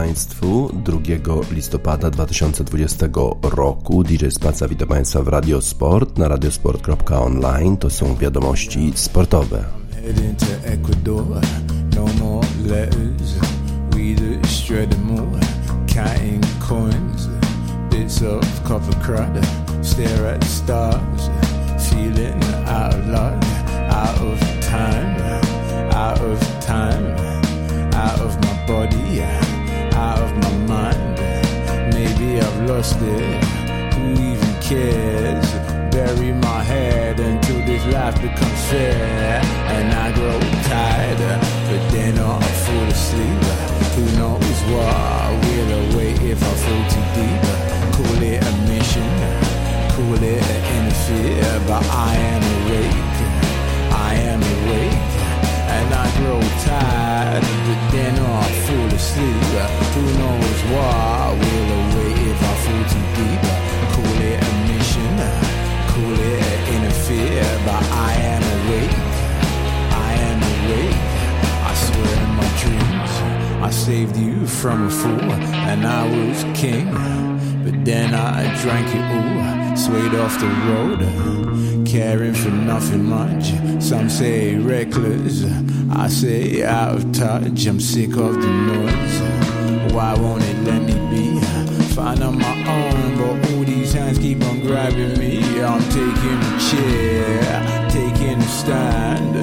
Państwu. 2 listopada 2020 roku DJ Spaca witam Państwa w Radiosport na radiosport.online. To są wiadomości sportowe. Out of time. out of my body, out of my mind. Maybe I've lost it. Who even cares? Bury my head until this life becomes fair. And I grow tired, but then I fall asleep. Who knows what will await if I fall too deep? Call it a mission, call it an interfere, but I am awake. I am awake and I grow tired, but then I fall asleep. Who knows what will await if I fall too deep? Call it a mission, call it an interfere, but I am awake. I am awake. I swear in my dreams, I saved you from a fool, and I was king. But then I drank it all, swayed off the road, caring for nothing much. Some say reckless, I say out of touch. I'm sick of the noise. Why won't it let me be? Find on my own, but all these hands keep on grabbing me. I'm taking a chair, taking a stand,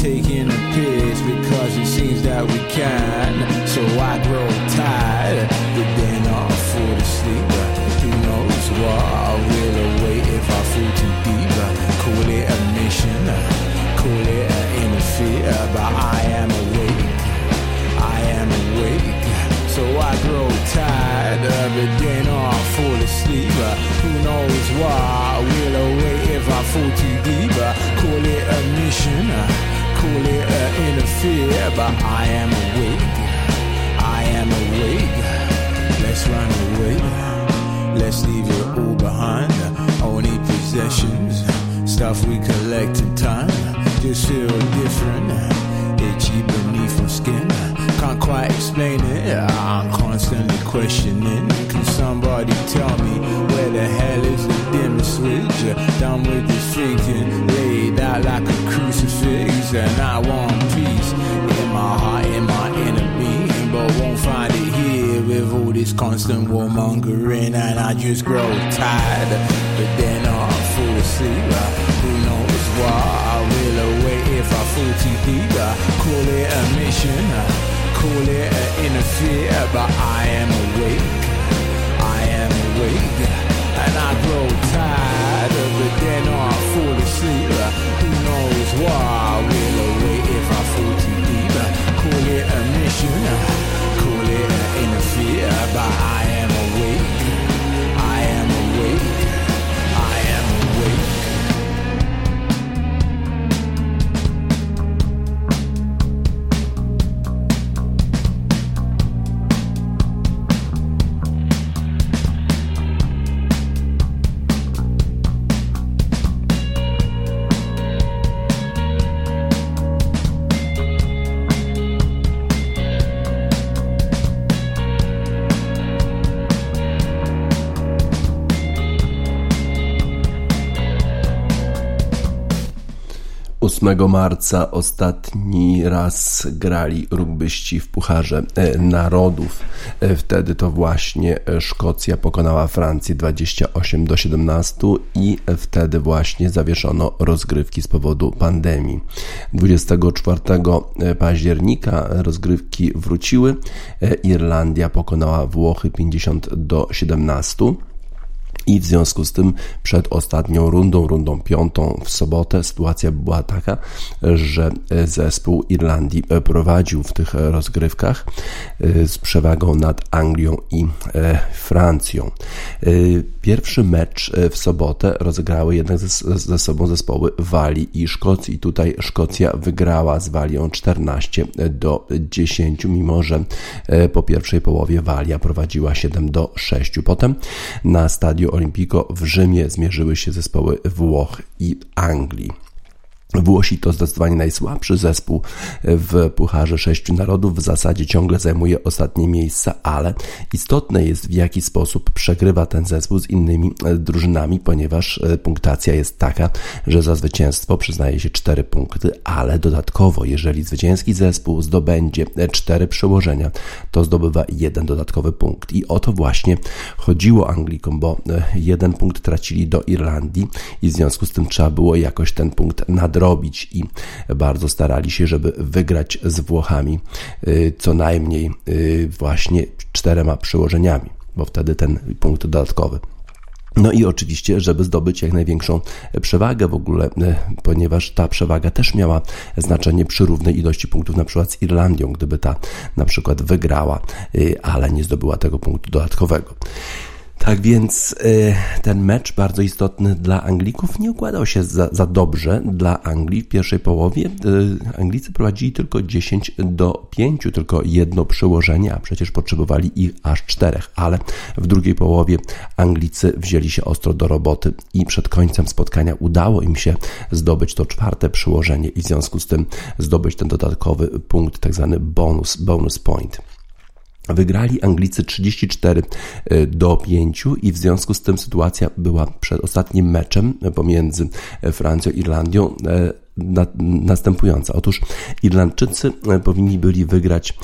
taking a piss because it seems that we can. So I grow tired, what will await if I fall too deep? Call it a mission, call it an interfere, but I am awake. I am awake. So I grow tired, but then I fall asleep. Who knows what will await if I fall too deep? Call it a mission, call it an interfere, but I am awake. I am awake. Let's run away. Let's leave it all behind. Only possessions, stuff we collect in time. Just feel different, itchy beneath my skin. Can't quite explain it. I'm constantly questioning. Can somebody tell me where the hell is the dimmer switch? Done with this thinking, laid out like a crucifix, and I want peace in my heart, in my with all this constant warmongering, and I just grow tired. But then I fall asleep. Who knows what I will await if I fall too deep? Call it a mission, call it an interfere, but I am awake. I am awake, and I grow tired. But then I fall asleep. Who knows what will await 8 marca ostatni raz grali rugbyści w Pucharze e, Narodów. E, wtedy to właśnie Szkocja pokonała Francję 28 do 17 i wtedy właśnie zawieszono rozgrywki z powodu pandemii. 24 e, października rozgrywki wróciły. Irlandia pokonała Włochy 50 do 17. I w związku z tym przed ostatnią rundą, rundą piątą w sobotę, sytuacja była taka, że zespół Irlandii prowadził w tych rozgrywkach z przewagą nad Anglią i Francją. Pierwszy mecz w sobotę rozegrały jednak ze, ze sobą zespoły Walii i Szkocji. Tutaj Szkocja wygrała z Walią 14 do 10, mimo że po pierwszej połowie Walia prowadziła 7 do 6. Potem na stadion Olimpico w Rzymie zmierzyły się zespoły Włoch i Anglii. Włosi to zdecydowanie najsłabszy zespół w Pucharze Sześciu Narodów. W zasadzie ciągle zajmuje ostatnie miejsca, ale istotne jest w jaki sposób przegrywa ten zespół z innymi e, drużynami, ponieważ e, punktacja jest taka, że za zwycięstwo przyznaje się cztery punkty, ale dodatkowo, jeżeli zwycięski zespół zdobędzie e, cztery przełożenia, to zdobywa jeden dodatkowy punkt. I o to właśnie chodziło Anglikom, bo jeden punkt tracili do Irlandii i w związku z tym trzeba było jakoś ten punkt nadrobić nadrobić i bardzo starali się, żeby wygrać z Włochami y, co najmniej y, właśnie czterema przyłożeniami, bo wtedy ten punkt dodatkowy. No i oczywiście, żeby zdobyć jak największą przewagę w ogóle, y, ponieważ ta przewaga też miała znaczenie przy równej ilości punktów, na przykład z Irlandią, gdyby ta na przykład wygrała, ale nie zdobyła tego punktu dodatkowego. Tak więc y, ten mecz bardzo istotny dla Anglików nie układał się za, za dobrze dla Anglii w pierwszej połowie. Y, Anglicy prowadzili tylko 10 do 5, tylko jedno przełożenie, a przecież potrzebowali ich aż czterech, ale w drugiej połowie Anglicy wzięli się ostro do roboty i przed końcem spotkania udało im się zdobyć to czwarte przełożenie i w związku z tym zdobyć ten dodatkowy punkt, tak zwany bonus, bonus point. Wygrali Anglicy 34 e, do 5 i w związku z tym sytuacja była przed ostatnim meczem pomiędzy e, Francją i Irlandią e, następująca. Otóż Irlandczycy powinni byli wygrać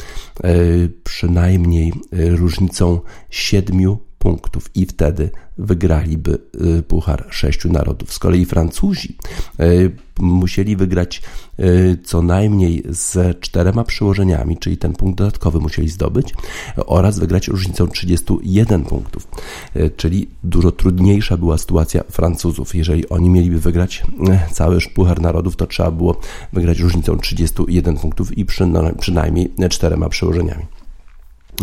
przynajmniej różnicą 7 punktów i wtedy wygraliby y, Puchar Sześciu Narodów. Z kolei Francuzi y, musieli wygrać y, co najmniej z czterema przyłożeniami, czyli ten punkt dodatkowy musieli zdobyć oraz wygrać różnicą 31 punktów, czyli dużo trudniejsza była sytuacja Francuzów. Jeżeli oni mieliby wygrać cały Puchar Narodów, to trzeba było wygrać różnicą 31 punktów i przynajmniej czterema przyłożeniami.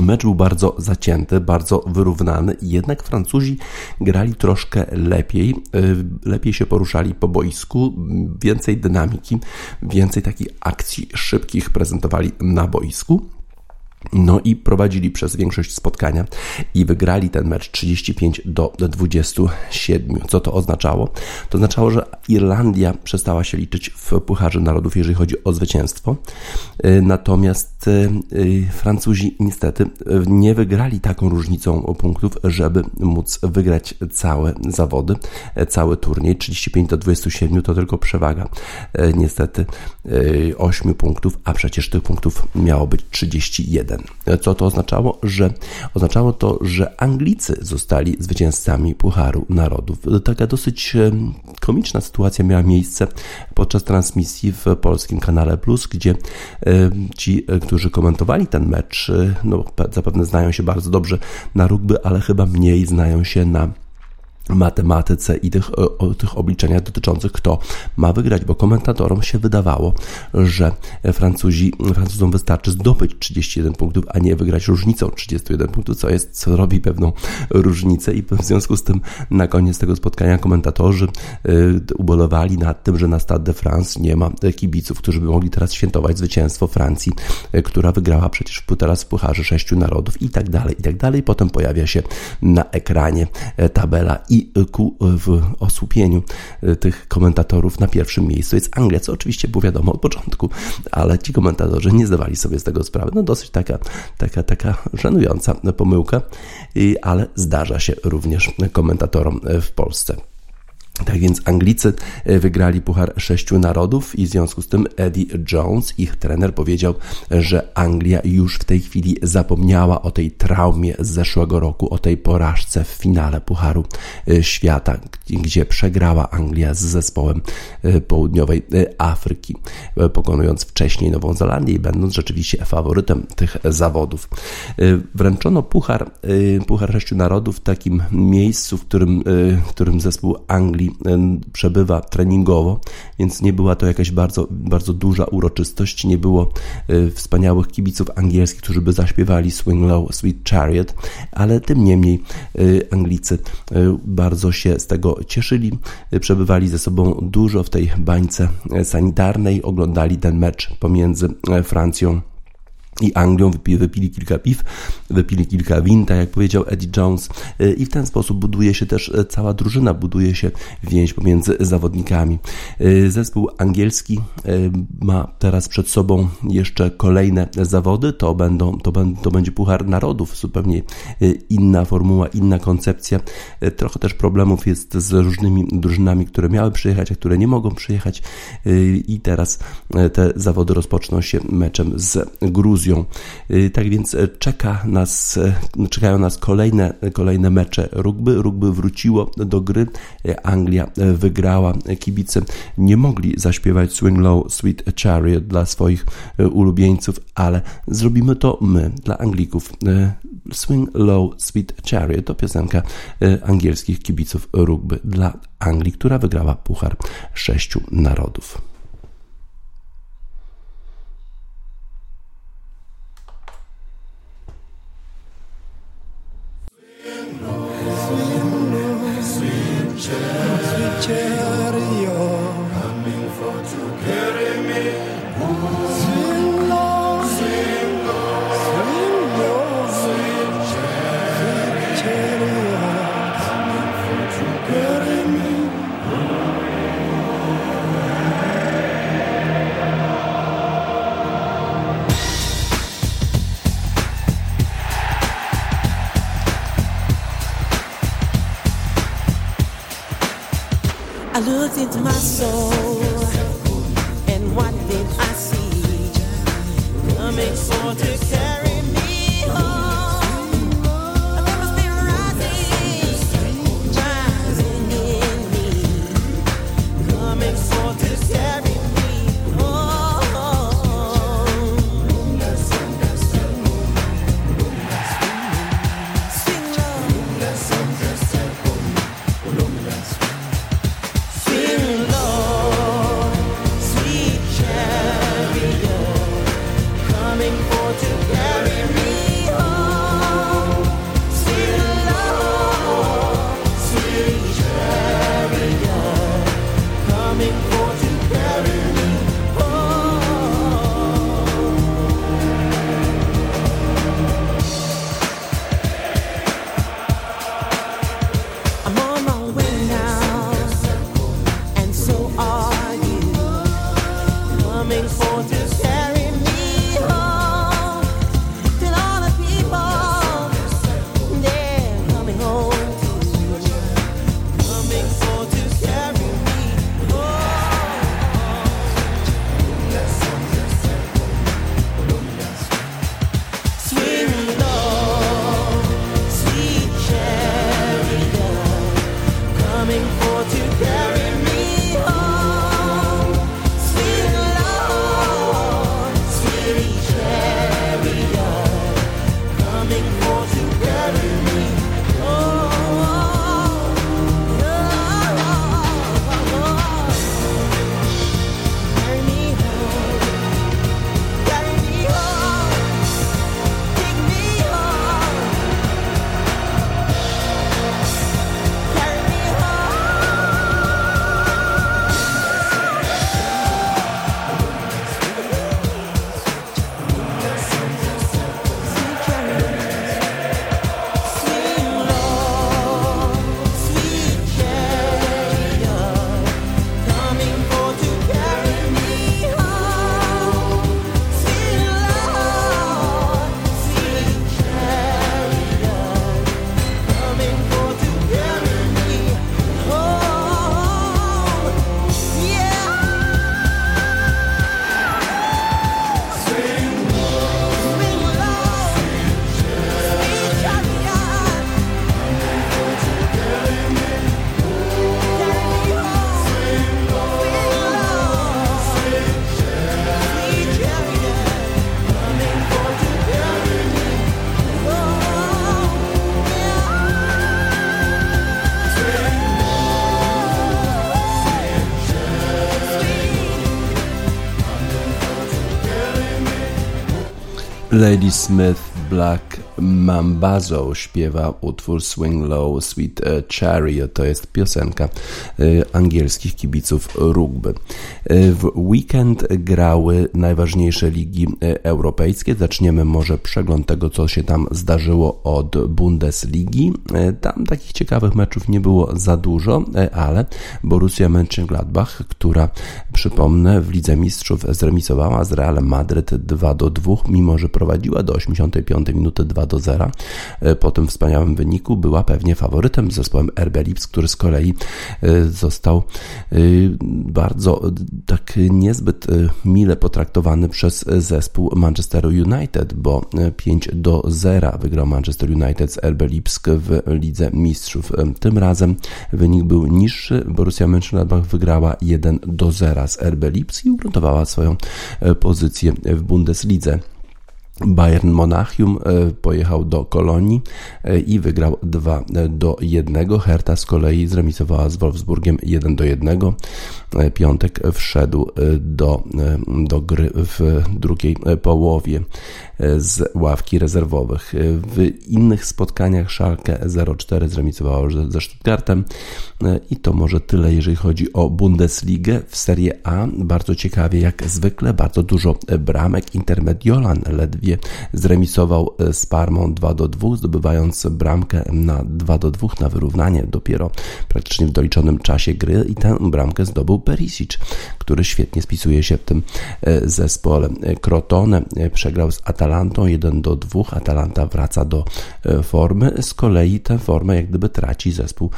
Mecz był bardzo zacięty, bardzo wyrównany, jednak Francuzi grali troszkę lepiej, y, lepiej się poruszali po boisku, więcej dynamiki, więcej takich akcji szybkich prezentowali na boisku. No i prowadzili przez większość spotkania i wygrali ten mecz 35 do 27. Co to oznaczało? To oznaczało, że Irlandia przestała się liczyć w Pucharze Narodów, jeżeli chodzi o zwycięstwo. Y, natomiast y, y, Francuzi niestety nie wygrali taką różnicą punktów, żeby móc wygrać całe zawody, cały turniej. 35 do 27 to tylko przewaga niestety 8 punktów, a przecież tych punktów miało być 31. Co to oznaczało? Że oznaczało to, że Anglicy zostali zwycięzcami Pucharu Narodów. Taka dosyć komiczna sytuacja miała miejsce podczas transmisji w polskim kanale Plus, gdzie ci, którzy komentowali ten mecz, no, zapewne znają się bardzo dobrze na rugby, ale chyba mniej znają się na matematyce i tych, o, tych obliczeniach dotyczących kto ma wygrać, bo komentatorom się wydawało, że Francuzi, Francuzom wystarczy zdobyć 31 punktów, a nie wygrać różnicą 31 punktów, co jest, co robi pewną różnicę i w związku z tym na koniec tego spotkania komentatorzy y, ubolewali nad tym, że na Stade de France nie ma kibiców, którzy by mogli teraz świętować zwycięstwo Francji, y, która wygrała przecież teraz w Pucharze Sześciu Narodów i tak dalej, i tak dalej. Potem pojawia się na ekranie y, tabela i ku w osłupieniu e, tych komentatorów na pierwszym miejscu jest Anglia, co oczywiście było wiadomo od początku, ale ci komentatorzy nie zdawali sobie z tego sprawy. No dosyć taka, taka, taka żenująca pomyłka, ale zdarza się również komentatorom w Polsce. Tak więc Anglicy e, wygrali Puchar Sześciu Narodów i w związku z tym Eddie Jones, ich trener, powiedział, że Anglia już w tej chwili zapomniała o tej traumie z zeszłego roku, o tej porażce w finale Pucharu e, Świata, gdzie przegrała Anglia z zespołem e, południowej Afryki, pokonując wcześniej Nową Zelandię i będąc rzeczywiście faworytem tych zawodów. Wręczono Puchar, Puchar Sześciu Narodów w takim miejscu, w którym, w którym zespół Anglii przebywa treningowo, więc nie była to jakaś bardzo, bardzo duża uroczystość, nie było e, wspaniałych kibiców angielskich, którzy by zaśpiewali Swing Low, Sweet Chariot, ale tym niemniej e, Anglicy e, bardzo się z tego cieszyli, przebywali ze sobą dużo w tej bańce sanitarnej, oglądali ten mecz pomiędzy Francją i Anglią, wypili, wypili kilka piw, wypili kilka win, tak jak powiedział Eddie Jones y, i w ten sposób buduje się też y, cała drużyna, buduje się więź pomiędzy zawodnikami. Y, zespół angielski ma teraz przed sobą jeszcze kolejne zawody, to, będą, to, to będzie Puchar Narodów, zupełnie inna formuła, inna koncepcja. Trochę też problemów jest z różnymi drużynami, które miały przyjechać, a które nie mogą przyjechać i teraz te zawody rozpoczną się meczem z Gruzją. Y, tak więc e, czeka nas, e, czekają nas kolejne, kolejne mecze rugby. Rugby wróciło do gry. E, Anglia wygrała. Kibice nie mogli zaśpiewać Swing Low Sweet Chariot dla swoich ulubieńców, ale zrobimy to my, dla Anglików. Swing Low Sweet Chariot to piosenka angielskich kibiców rugby dla Anglii, która wygrała Puchar Sześciu Narodów. Sweet chariot, coming for to carry me. Ooh. did my soul. And what did I see? Coming for to Lady Smith Black Mambazo śpiewa utwór Swing Low Sweet e, Chariot. To jest piosenka e, angielskich kibiców rugby. E, w weekend grały najważniejsze ligi europejskie. Zaczniemy może przegląd tego, co się tam zdarzyło od Bundesligi. Tam takich ciekawych meczów nie było za dużo, ale Borussia Mönchengladbach, która przypomnę w Lidze Mistrzów zremisowała z Realem Madryt 2 do 2, mimo że prowadziła do 85 minuty 2 do 0. E, po tym wspaniałym wyniku była pewnie faworytem z zespołem RB Lips, który z kolei e, został e, bardzo tak niezbyt mile potraktowany przez zespół Manchesteru United, bo 5 do 0 wygrał Manchester United z RB Lipsk w Lidze Mistrzów. Tym razem wynik był niższy. Borussia Mönchengladbach wygrała 1 do 0 z RB Lipsk i ugruntowała swoją pozycję w Bundeslidze. Bayern Monachium e, pojechał do Kolonii e, i wygrał 2 do 1. Hertha z kolei zremisowała z Wolfsburgiem 1 do 1. E, piątek wszedł do, do gry w drugiej połowie z ławki rezerwowych. W innych spotkaniach Schalke 0-4 zremisowało ze Stuttgartem i to może tyle, jeżeli chodzi o Bundesligę. W Serie A bardzo ciekawie, jak zwykle, bardzo dużo bramek. Intermediolan ledwie zremisował z Parmą 2 2, zdobywając bramkę na 2 2 na wyrównanie dopiero praktycznie w doliczonym czasie gry i tę bramkę zdobył Perisic, który świetnie spisuje się w tym e, zespole. Crotone e, przegrał z Atalantą 1 do 2. Atalanta wraca do e, formy. Z kolei tę formę jak gdyby traci zespół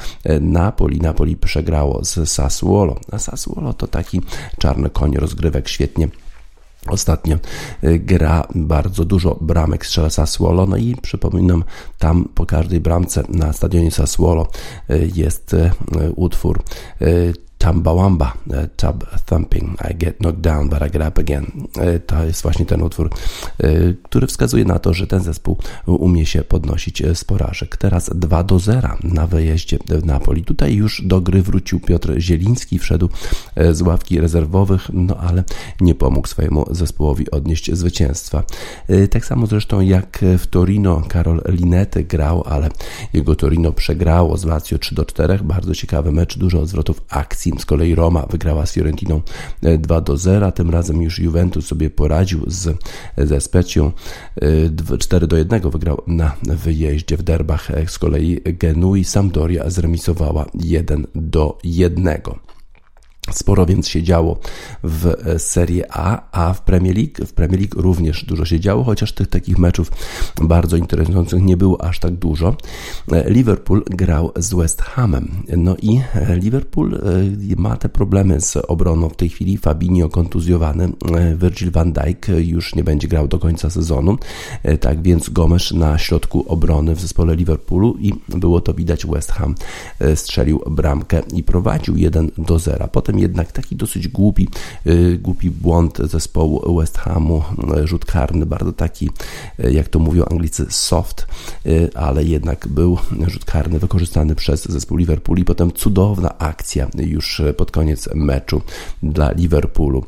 Napoli. Napoli przegrało z Sassuolo. A Sassuolo to taki czarny koń rozgrywek świetnie Ostatnio gra bardzo dużo bramek strzela Sassuolo, no i przypominam, tam po każdej bramce na stadionie Sassuolo jest utwór Tambawamba, e, Tub Thumping, I Get Knocked Down, But I Get Up Again. E, to jest właśnie ten utwór, e, który wskazuje na to, że ten zespół umie się podnosić z porażek. Teraz 2 do 0 na wyjeździe w Napoli. Tutaj już do gry wrócił Piotr Zieliński, wszedł z ławki rezerwowych, no ale nie pomógł swojemu zespołowi odnieść zwycięstwa. Tak samo zresztą jak w Torino Karol Linety grał, ale jego Torino przegrało z Lazio 3 do 4. Bardzo ciekawy mecz, dużo zwrotów akcji z kolei Roma wygrała z Fiorentiną 2 e, do 0. Tym razem już Juventus sobie poradził z, ze Specją. 4 e, do 1 wygrał na wyjeździe w derbach. E, z kolei Genui Sampdoria zremisowała 1 do 1. Sporo więc się działo w e, Serie A, a w Premier League, w Premier League również dużo się działo, chociaż tych takich meczów bardzo interesujących nie było aż tak dużo. E, Liverpool grał z West Hamem. No i e, Liverpool ma te problemy z obroną w tej chwili. Fabinho kontuzjowany, Virgil van Dijk już nie będzie grał do końca sezonu. Tak więc Gomes na środku obrony w zespole Liverpoolu i było to widać. West Ham strzelił bramkę i prowadził 1 do 0. Potem jednak taki dosyć głupi, y, głupi błąd zespołu West Hamu, y, rzut karny, bardzo taki, y, jak to mówią Anglicy, soft, ale jednak był rzut karny wykorzystany przez zespół Liverpoolu i potem cudowna akcja już pod koniec meczu dla Liverpoolu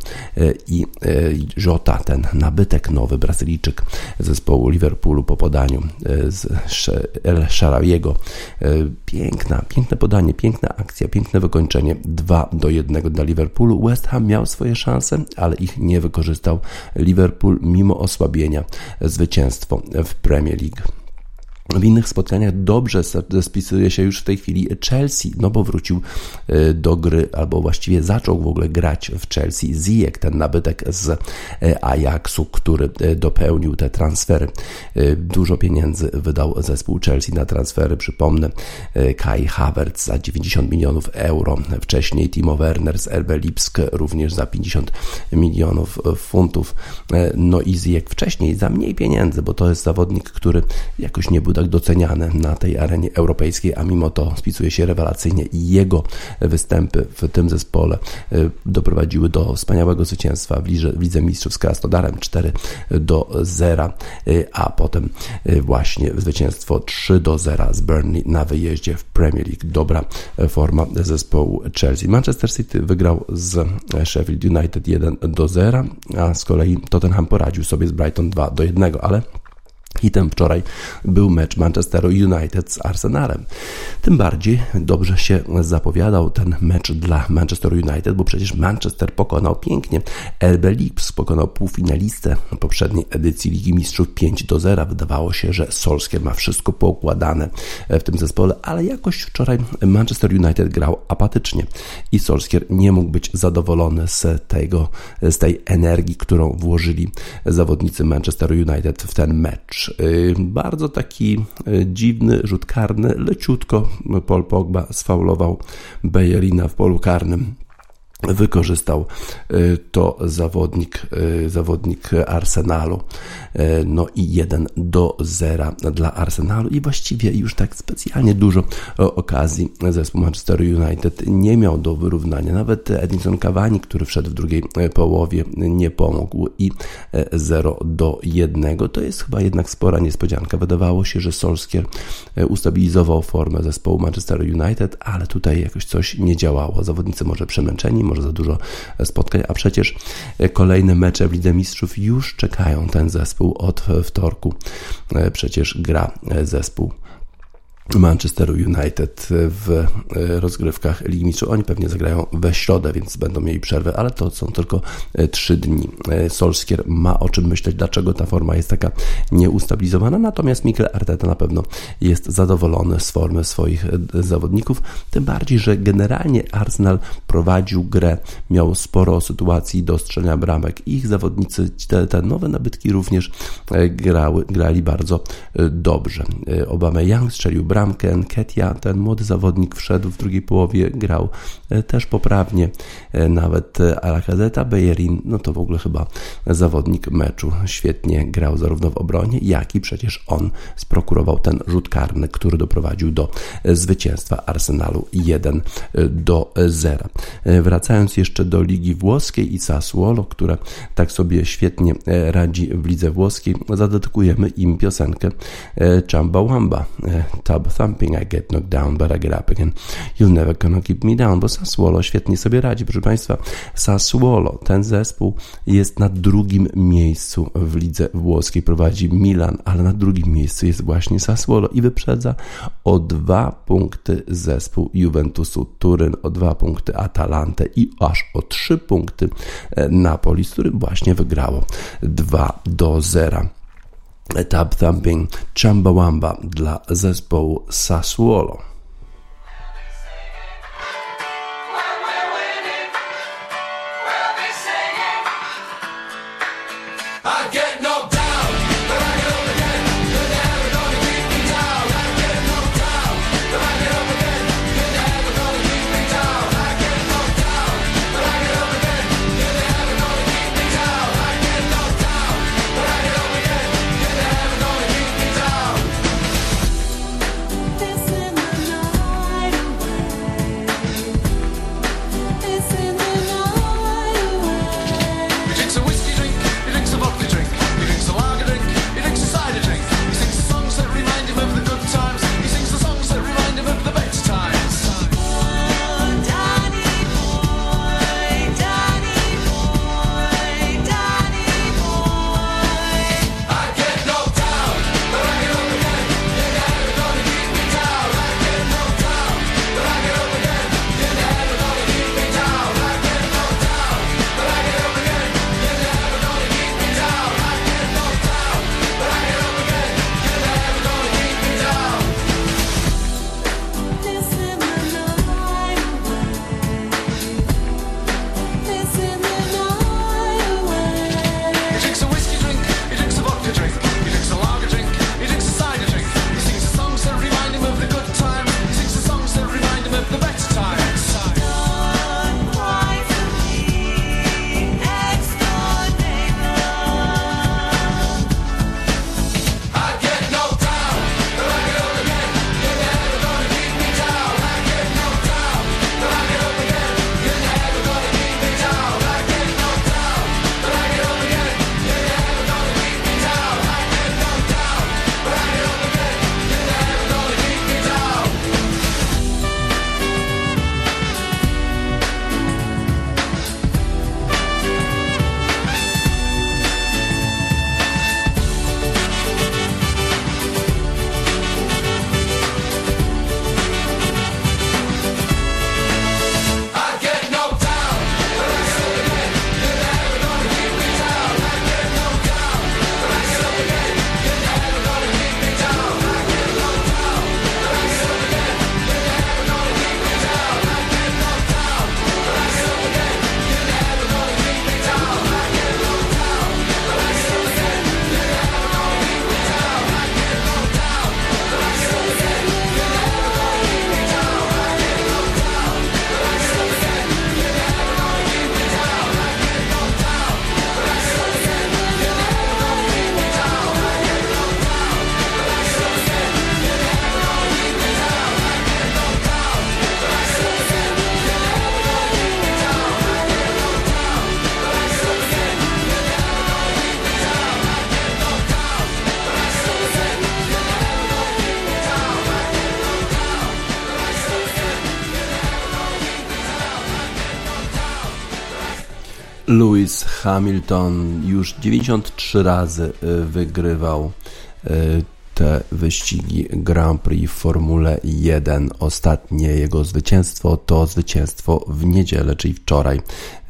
i Jota, ten nabytek nowy Brazylijczyk zespołu Liverpoolu po podaniu z El Sharawiego. Piękna, piękne podanie, piękna akcja, piękne wykończenie 2 do 1 dla Liverpoolu. West Ham miał swoje szanse, ale ich nie wykorzystał. Liverpool mimo osłabienia zwycięstwo w Premier League. W innych spotkaniach dobrze spisuje się już w tej chwili Chelsea, no bo wrócił e, do gry, albo właściwie zaczął w ogóle grać w Chelsea. Ziyech, ten nabytek z e, Ajaxu, który e, dopełnił te transfery. Dużo pieniędzy wydał zespół Chelsea na transfery. Przypomnę, Kai Havertz za 90 milionów euro, wcześniej Timo Werner z RB Lipsk również za 50 milionów funtów. No i Ziyech wcześniej za mniej pieniędzy, bo to jest zawodnik, który jakoś nie był tak doceniany na tej arenie europejskiej, a mimo to spisuje się rewelacyjnie i jego występy w tym zespole e, doprowadziły do wspaniałego zwycięstwa w Lidze, w Lidze Mistrzów z Krasnodarem 4 do 0, e, a potem e, właśnie zwycięstwo 3 do 0 z Burnley na wyjeździe w Premier League. Dobra forma zespołu Chelsea. Manchester City wygrał z Sheffield United 1 do 0, a z kolei Tottenham poradził sobie z Brighton 2 do 1, ale Hitem wczoraj był mecz Manchesteru United z Arsenalem. Tym bardziej dobrze się zapowiadał ten mecz dla Manchesteru United, bo przecież Manchester pokonał pięknie LB Leeds, pokonał półfinalistę poprzedniej edycji Ligi Mistrzów 5 do 0. Wydawało się, że Solskjaer ma wszystko poukładane w tym zespole, ale jakoś wczoraj Manchester United grał apatycznie i Solskjaer nie mógł być zadowolony z, tego, z tej energii, którą włożyli zawodnicy Manchesteru United w ten mecz. Y, bardzo taki y, dziwny rzut karny, leciutko Paul Pogba sfaulował Bejerina w polu karnym wykorzystał y, to zawodnik, y, zawodnik Arsenalu. Y, no i 1 do 0 dla Arsenalu i właściwie już tak specjalnie dużo okazji zespół Manchester United nie miał do wyrównania. Nawet Edinson Cavani, który wszedł w drugiej połowie, nie pomógł i 0 do 1. To jest chyba jednak spora niespodzianka. Wydawało się, że Solskjaer ustabilizował formę zespołu Manchester United, ale tutaj jakoś coś nie działało. Zawodnicy może przemęczeni, może za dużo spotkań, a przecież kolejne mecze w Lidze Mistrzów już czekają ten zespół od wtorku. Przecież gra zespół Manchesteru United w e, rozgrywkach Ligi Mistrzów. Oni pewnie zagrają we środę, więc będą mieli przerwę, ale to są tylko e, trzy dni. E, Solskier ma o czym myśleć, dlaczego ta forma jest taka nieustabilizowana, natomiast Mikel Arteta na pewno jest zadowolony z formy swoich zawodników, tym bardziej, że generalnie Arsenal prowadził grę, miał sporo sytuacji do strzelania bramek ich zawodnicy, te, te nowe nabytki również grały, grali bardzo dobrze. Obama Young strzelił bramkę, Enketia, ten młody zawodnik wszedł w drugiej połowie, grał e, też poprawnie, e, nawet Alakazeta Bejerin, no to w ogóle chyba zawodnik meczu, świetnie grał zarówno w obronie, jak i przecież on sprokurował ten rzut karny, który doprowadził do e, zwycięstwa Arsenalu 1 do 0. Wracając jeszcze do Ligi Włoskiej i Sassuolo, które tak sobie świetnie radzi w lidze włoskiej, zadedykujemy im piosenkę Chamba Wamba, Thumping, I get knocked down, but I get up again. Never gonna keep me down, bo Sassuolo świetnie sobie radzi. Proszę Państwa, Sassuolo, ten zespół jest na drugim miejscu w lidze włoskiej. Prowadzi Milan, ale na drugim miejscu jest właśnie Sassuolo i wyprzedza o dwa punkty zespół Juventusu Turyn, o dwa punkty Atalantę i aż o trzy punkty e, Napoli, z którym właśnie wygrało 2 do 0. Tap Thumping Chumbawamba dla zespołu Sassuolo. Lewis Hamilton już 93 razy y, wygrywał y, te wyścigi Grand Prix w Formule 1. Ostatnie jego zwycięstwo to zwycięstwo w niedzielę, czyli wczoraj.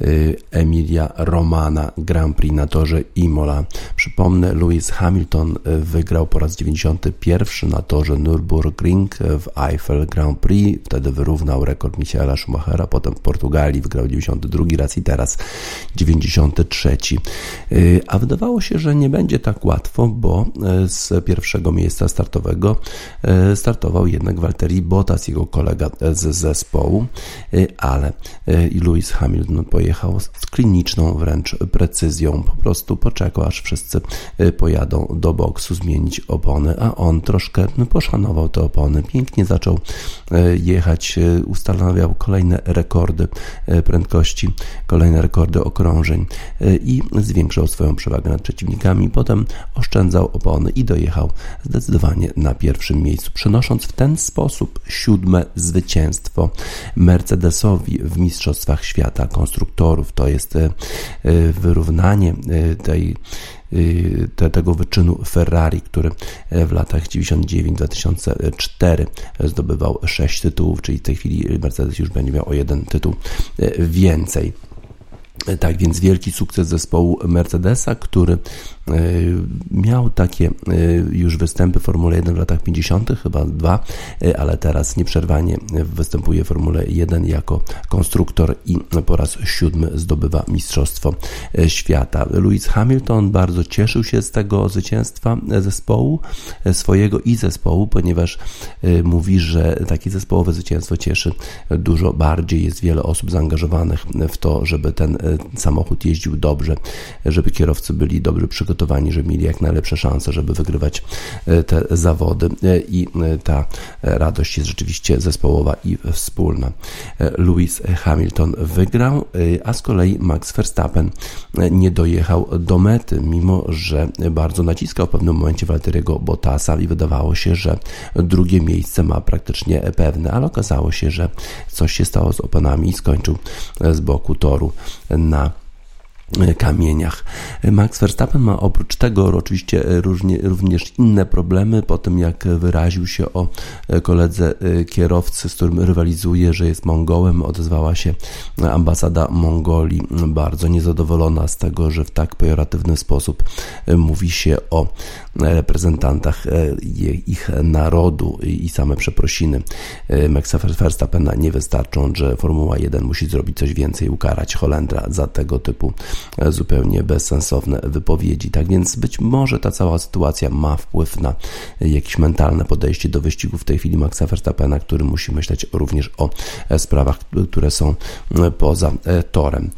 Y, Emilia Romana Grand Prix na torze Imola. Przypomnę, Lewis Hamilton y, wygrał po raz 91 na torze Nürburgring w Eiffel Grand Prix. Wtedy wyrównał rekord Michaela Schumachera. Potem w Portugalii wygrał 92 raz i teraz 93. Y, a wydawało się, że nie będzie tak łatwo, bo z pierwszego miejsca startowego startował jednak Walteri Bottas, jego kolega z zespołu, ale i Lewis Hamilton pojechał z kliniczną wręcz precyzją. Po prostu poczekał, aż wszyscy pojadą do boksu zmienić opony, a on troszkę no, poszanował te opony. Pięknie zaczął jechać, ustanawiał kolejne rekordy prędkości, kolejne rekordy okrążeń i zwiększał swoją przewagę nad przeciwnikami. Potem oszczędzał opony i dojechał zdecydowanie na pierwszym miejscu, przynosząc w ten sposób siódme zwycięstwo Mercedesowi w Mistrzostwach Świata Konstruktorów. To jest e, e, wyrównanie e, tej te, tego wyczynu Ferrari, który w latach 99-2004 zdobywał 6 tytułów, czyli w tej chwili Mercedes już będzie miał o jeden tytuł więcej. Tak więc wielki sukces zespołu Mercedesa, który miał takie e, już występy w Formule 1 w latach 50., chyba dwa, e, ale teraz nieprzerwanie występuje w Formule 1 jako konstruktor i po raz siódmy zdobywa Mistrzostwo Świata. Lewis Hamilton bardzo cieszył się z tego zwycięstwa zespołu, swojego i zespołu, ponieważ mówi, że takie zespołowe zwycięstwo cieszy dużo bardziej. Jest wiele osób zaangażowanych w to, żeby ten samochód jeździł dobrze, żeby kierowcy byli dobrze przygotowani przygotowani, żeby mieli jak najlepsze szanse, żeby wygrywać e, te zawody e, i e, ta radość jest rzeczywiście zespołowa i wspólna. Lewis Hamilton wygrał, a z kolei Max Verstappen nie dojechał do mety, mimo że bardzo naciskał w pewnym momencie Walteriego Bottasa i wydawało się, że drugie miejsce ma praktycznie pewne, ale okazało się, że coś się stało z oponami i skończył z boku toru na kamieniach. Max Verstappen ma oprócz tego oczywiście różnie, również inne problemy po tym jak wyraził się o koledze kierowcy, z którym rywalizuje, że jest Mongołem, odezwała się ambasada Mongolii bardzo niezadowolona z tego, że w tak pejoratywny sposób mówi się o reprezentantach ich narodu i same przeprosiny Maxa Verstappena nie wystarczą, że Formuła 1 musi zrobić coś więcej, ukarać Holendra za tego typu zupełnie bezsensowne wypowiedzi. Tak więc być może ta cała sytuacja ma wpływ na jakieś mentalne podejście do wyścigu w tej chwili Maxa Verstappena, który musi myśleć również o sprawach, które są poza torem.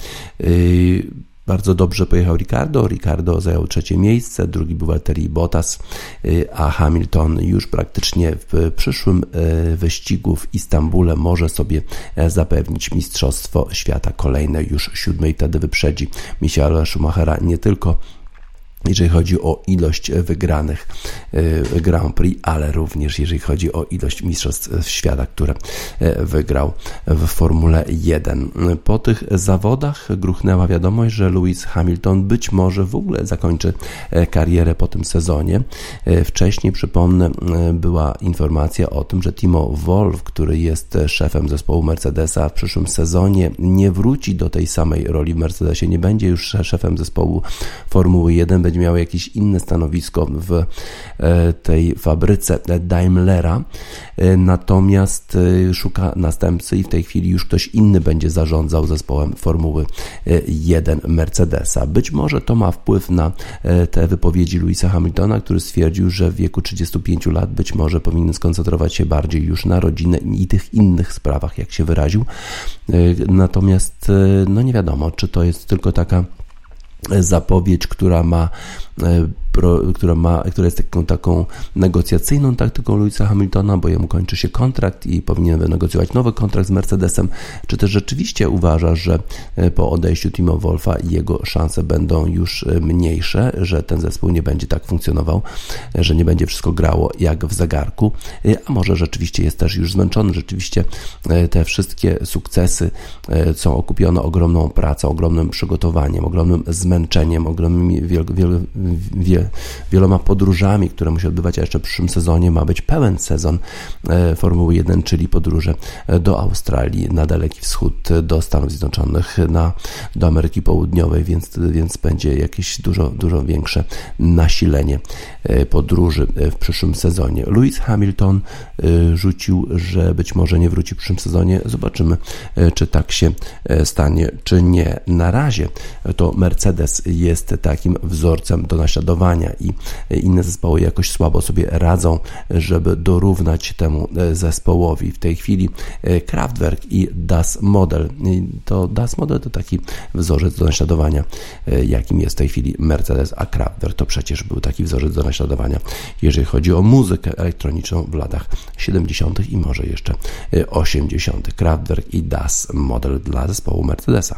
Bardzo dobrze pojechał Ricardo. Ricardo zajął trzecie miejsce, drugi był Valtteri Bottas, a Hamilton już praktycznie w przyszłym e, wyścigu w Istambule może sobie e, zapewnić Mistrzostwo Świata kolejne już siódmej. Wtedy wyprzedzi Michaela Schumachera nie tylko jeżeli chodzi o ilość wygranych e, Grand Prix, ale również jeżeli chodzi o ilość mistrzostw świata, które e, wygrał w Formule 1. Po tych zawodach gruchnęła wiadomość, że Lewis Hamilton być może w ogóle zakończy e, karierę po tym sezonie. Wcześniej, przypomnę, była informacja o tym, że Timo Wolf, który jest szefem zespołu Mercedesa w przyszłym sezonie, nie wróci do tej samej roli w Mercedesie, nie będzie już szefem zespołu Formuły 1, będzie miał jakieś inne stanowisko w e, tej fabryce Daimlera, e, natomiast e, szuka następcy i w tej chwili już ktoś inny będzie zarządzał zespołem Formuły 1 Mercedesa. Być może to ma wpływ na te wypowiedzi Louisa Hamiltona, który stwierdził, że w wieku 35 lat być może powinien skoncentrować się bardziej już na rodzinę i tych innych sprawach, jak się wyraził. Natomiast no nie wiadomo, czy to jest tylko taka zapowiedź, która ma która, ma, która jest taką, taką negocjacyjną taktyką Louisa Hamiltona, bo jemu kończy się kontrakt i powinien wynegocjować nowy kontrakt z Mercedesem, czy też rzeczywiście uważa, że po odejściu Timo Wolfa jego szanse będą już mniejsze, że ten zespół nie będzie tak funkcjonował, że nie będzie wszystko grało jak w zegarku, a może rzeczywiście jest też już zmęczony, rzeczywiście te wszystkie sukcesy są okupione ogromną pracą, ogromnym przygotowaniem, ogromnym zmęczeniem, ogromnymi wiel, wiel, wiel, wieloma podróżami, które musi odbywać, a jeszcze w przyszłym sezonie ma być pełen sezon e, Formuły 1, czyli podróże do Australii, na Daleki Wschód, do Stanów Zjednoczonych, na, do Ameryki Południowej, więc, więc będzie jakieś dużo, dużo większe nasilenie e, podróży w przyszłym sezonie. Lewis Hamilton e, rzucił, że być może nie wróci w przyszłym sezonie. Zobaczymy, czy tak się stanie, czy nie. Na razie to Mercedes jest takim wzorcem do naśladowania i inne zespoły jakoś słabo sobie radzą, żeby dorównać temu zespołowi. W tej chwili Kraftwerk i Das Model. To Das Model to taki wzorzec do naśladowania, jakim jest w tej chwili Mercedes, a Kraftwerk to przecież był taki wzorzec do naśladowania, jeżeli chodzi o muzykę elektroniczną w latach 70. i może jeszcze 80. Kraftwerk i Das Model dla zespołu Mercedesa.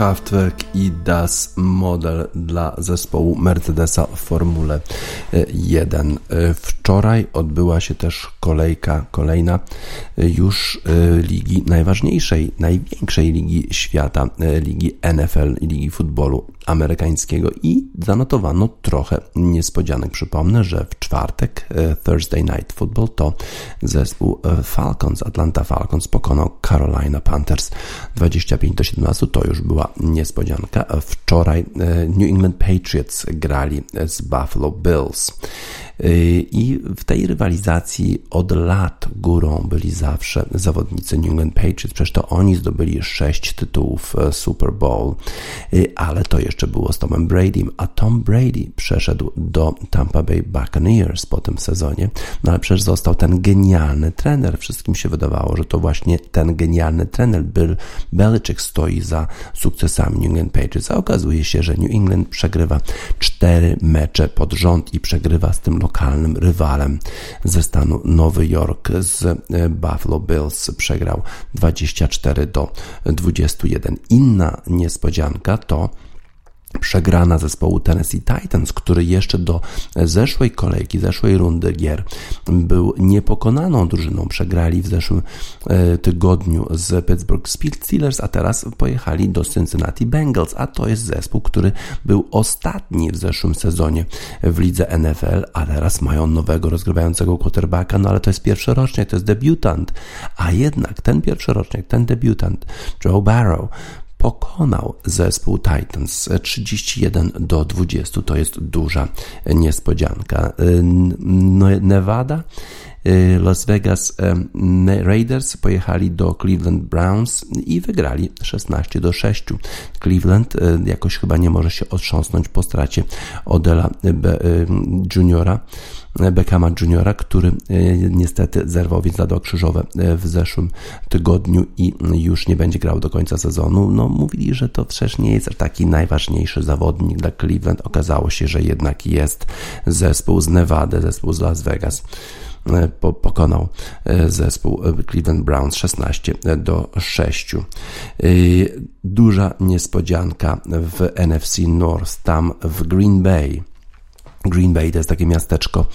Kraftwerk i Das Model dla zespołu Mercedesa w Formule 1. Wczoraj odbyła się też kolejka, kolejna już ligi najważniejszej, największej ligi świata, ligi NFL, ligi futbolu amerykańskiego i zanotowano trochę niespodzianek. Przypomnę, że w czwartek Thursday Night Football to zespół Falcons, Atlanta Falcons pokonał Carolina Panthers 25 do 17. To już była niespodzianka. Wczoraj New England Patriots grali z Buffalo Bills. Y, I w tej rywalizacji od lat górą byli zawsze zawodnicy New England Patriots. Przecież to oni zdobyli sześć tytułów e, Super Bowl, y, ale to jeszcze było z Tomem Bradym, a Tom Brady przeszedł do Tampa Bay Buccaneers po tym sezonie. No ale przecież został ten genialny trener. Wszystkim się wydawało, że to właśnie ten genialny trener Bill Belichick stoi za sukcesami New England Patriots, a okazuje się, że New England przegrywa cztery mecze pod rząd i przegrywa z tym lokalnym rywalem ze stanu Nowy Jork z e, Buffalo Bills przegrał 24 do 21. Inna niespodzianka to przegrana zespołu Tennessee Titans, który jeszcze do zeszłej kolejki, zeszłej rundy gier był niepokonaną drużyną. Przegrali w zeszłym e, tygodniu z Pittsburgh Steelers, a teraz pojechali do Cincinnati Bengals, a to jest zespół, który był ostatni w zeszłym sezonie w lidze NFL, a teraz mają nowego rozgrywającego quarterbacka, no ale to jest pierwszy rocznik, to jest debiutant, a jednak ten pierwszy rocznik, ten debiutant, Joe Barrow, pokonał zespół Titans 31 do 20. To jest duża niespodzianka. Nevada y, Las Vegas Raiders pojechali do Cleveland Browns i wygrali 16 do 6. Cleveland y, jakoś chyba nie może się otrząsnąć po stracie Odela y, Juniora Beckhama Juniora, który e, niestety zerwał więc krzyżowe e, w zeszłym tygodniu i już nie będzie grał do końca sezonu. No, mówili, że to przecież nie jest taki najważniejszy zawodnik dla Cleveland. Okazało się, że jednak jest zespół z Nevada, zespół z Las Vegas e, pokonał zespół Cleveland Browns 16 do 6. Duża niespodzianka w NFC North, tam w Green Bay Green Bay to jest takie miasteczko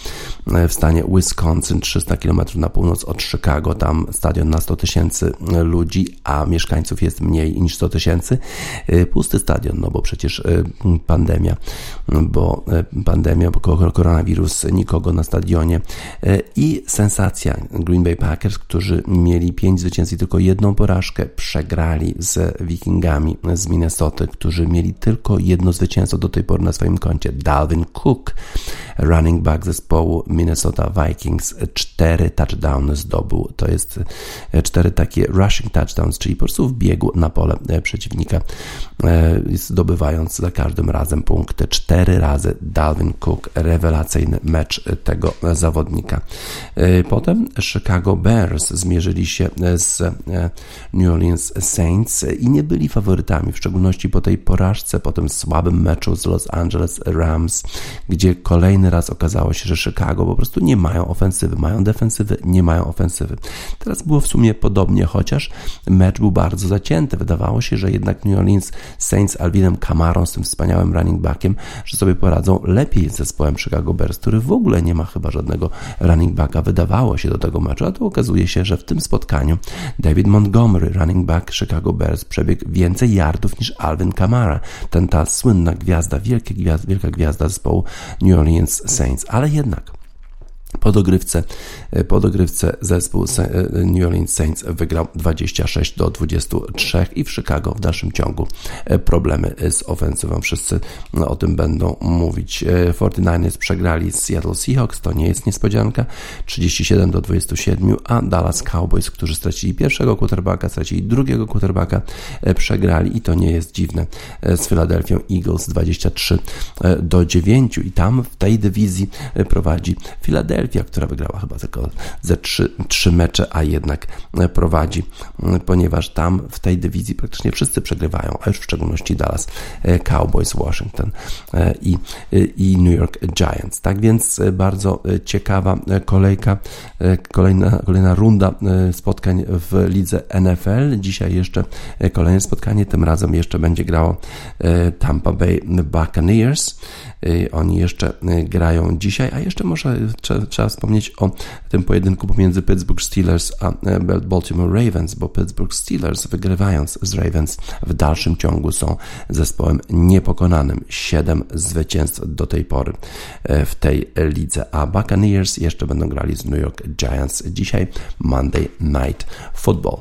e, w stanie Wisconsin, 300 km na północ od Chicago. Tam stadion na 100 tysięcy e, ludzi, a mieszkańców jest mniej niż 100 tysięcy. E, pusty stadion, no bo przecież pandemia, bo pandemia, bo koronawirus, nikogo na stadionie. I sensacja Green Bay Packers, którzy mieli 5 zwycięstw i tylko jedną porażkę, przegrali z Wikingami z Minnesota, którzy mieli tylko jedno zwycięstwo do tej pory na swoim koncie. Dalvin Cook running back zespołu Minnesota Vikings, cztery touchdowny zdobył. To jest e, cztery takie rushing touchdowns, czyli po prostu w biegu na pole e, przeciwnika, e, zdobywając za każdym razem punkty. Cztery razy Dalvin Cook, rewelacyjny mecz tego zawodnika. Potem Chicago Bears zmierzyli się z New Orleans Saints i nie byli faworytami, w szczególności po tej porażce, po tym słabym meczu z Los Angeles Rams, gdzie gdzie kolejny raz okazało się, że Chicago po prostu nie mają ofensywy, mają defensywy, nie mają ofensywy. Teraz było w sumie podobnie, chociaż mecz był bardzo zacięty. Wydawało się, że jednak New Orleans Saints Alvinem Camarą z tym wspaniałym running backiem, że sobie poradzą lepiej z zespołem Chicago Bears, który w ogóle nie ma chyba żadnego running backa. Wydawało się do tego meczu, a tu okazuje się, że w tym spotkaniu David Montgomery, running back Chicago Bears, przebiegł więcej yardów niż Alvin Kamara. Ten ta słynna gwiazda, wielka gwiazda, wielka gwiazda zespołu New Orleans Saints, ale jednak po dogrywce, e, po zespół e, New Orleans Saints wygrał 26 do 23 i w Chicago w dalszym ciągu e, problemy z ofensywą. Wszyscy no, o tym będą mówić. 49ers przegrali z Seattle Seahawks, to nie jest niespodzianka, 37 do 27, a Dallas Cowboys, którzy stracili pierwszego quarterbacka, stracili drugiego quarterbacka, przegrali i to nie jest dziwne z Philadelphia Eagles 23 do 9 i tam w tej dywizji prowadzi Philadelphia Która wygrała chyba tylko ze trzy, trzy mecze, a jednak prowadzi, ponieważ tam w tej dywizji praktycznie wszyscy przegrywają, a już w szczególności Dallas Cowboys, Washington i, i New York Giants. Tak więc bardzo ciekawa kolejka, kolejna, kolejna runda spotkań w lidze NFL. Dzisiaj jeszcze kolejne spotkanie, tym razem jeszcze będzie grało Tampa Bay Buccaneers. Oni jeszcze grają dzisiaj, a jeszcze może trzeba wspomnieć o tym pojedynku pomiędzy Pittsburgh Steelers a Baltimore Ravens, bo Pittsburgh Steelers wygrywając z Ravens w dalszym ciągu są zespołem niepokonanym. Siedem zwycięstw do tej pory w tej lidze, a Buccaneers jeszcze będą grali z New York Giants dzisiaj Monday Night Football.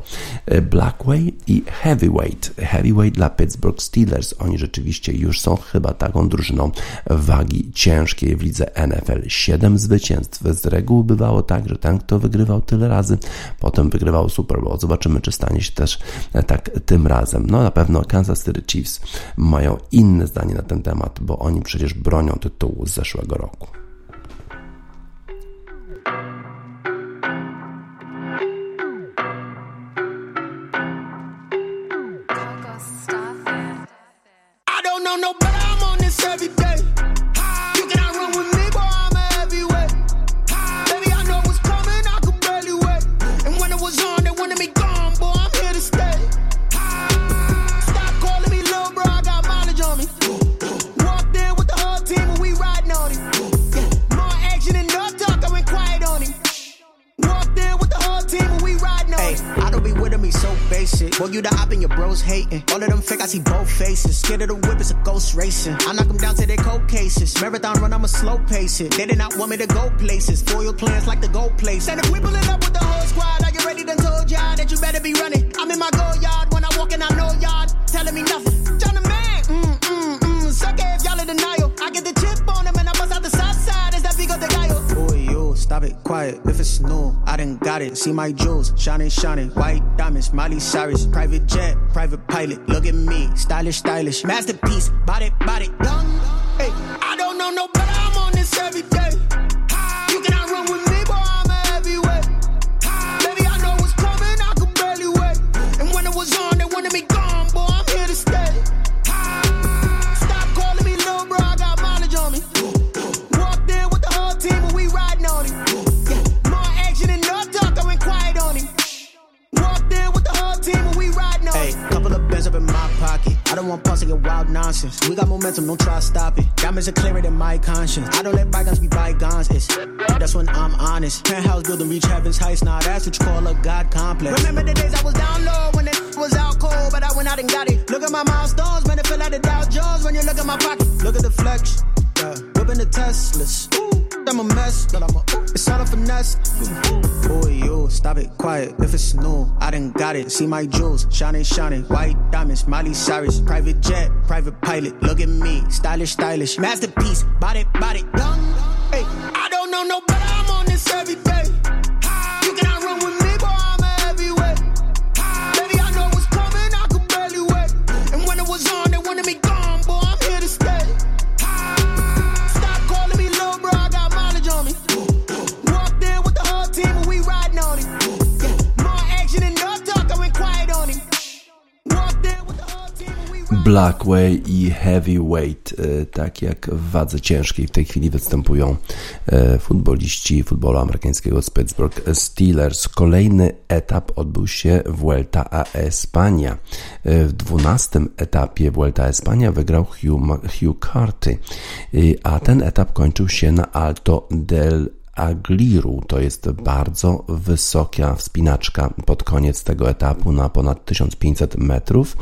Blackway i Heavyweight. Heavyweight dla Pittsburgh Steelers. Oni rzeczywiście już są chyba taką drużyną wagi ciężkiej w lidze NFL. Siedem zwycięstw. Z reguły bywało tak, że ten, kto wygrywał tyle razy, potem wygrywał Super Bowl. Zobaczymy, czy stanie się też tak tym razem. No na pewno Kansas City Chiefs mają inne zdanie na ten temat, bo oni przecież bronią tytułu z zeszłego roku. Racing. I knock them down to their cold cases. Marathon run, I'm a slow pace it. They did not want me to go places. Foil plans like the gold place. And if we pulling up with the whole squad, are you ready? Done told y'all that you better be running. I'm in my go yard when I walk in, I know y'all telling me nothing. Stop it, quiet. If it's new, I done got it. See my jewels, shining, shining. White diamonds, Miley Cyrus. Private jet, private pilot. Look at me, stylish, stylish. Masterpiece, body, body, done. Hey, I don't know no better. I'm on this every day. Want pause to get wild nonsense. We got momentum, don't try to stop it. Diamonds are clearer than my conscience. I don't let bygones be bygones. It's that's when I'm honest. Penthouse building, reach heaven's heights. Now that's what you call a god complex. Remember the days I was down low when it was out cold, but I went out and got it. Look at my milestones, man, it feel like the Dow Jones when you look at my pocket. Look at the flex, yeah. Whipping the Teslas. I'm a mess, but I'm a, it's all a finesse. Boy, you stop it, quiet. If it's new, I done got it. See my jewels, shining, shining. White diamonds, Miley Cyrus. Private jet, private pilot. Look at me, stylish, stylish. Masterpiece, body, body, young. Hey, I don't know no better. I'm on this every day. Blackway i Heavyweight, e, tak jak w wadze ciężkiej w tej chwili występują e, futboliści futbolu amerykańskiego z Pittsburgh Steelers. Kolejny etap odbył się Vuelta a Espania. E, W dwunastym etapie Vuelta a Espania wygrał Hugh, Hugh Carty, a ten etap kończył się na Alto del Agliru. To jest bardzo wysoka wspinaczka pod koniec tego etapu na ponad 1500 metrów.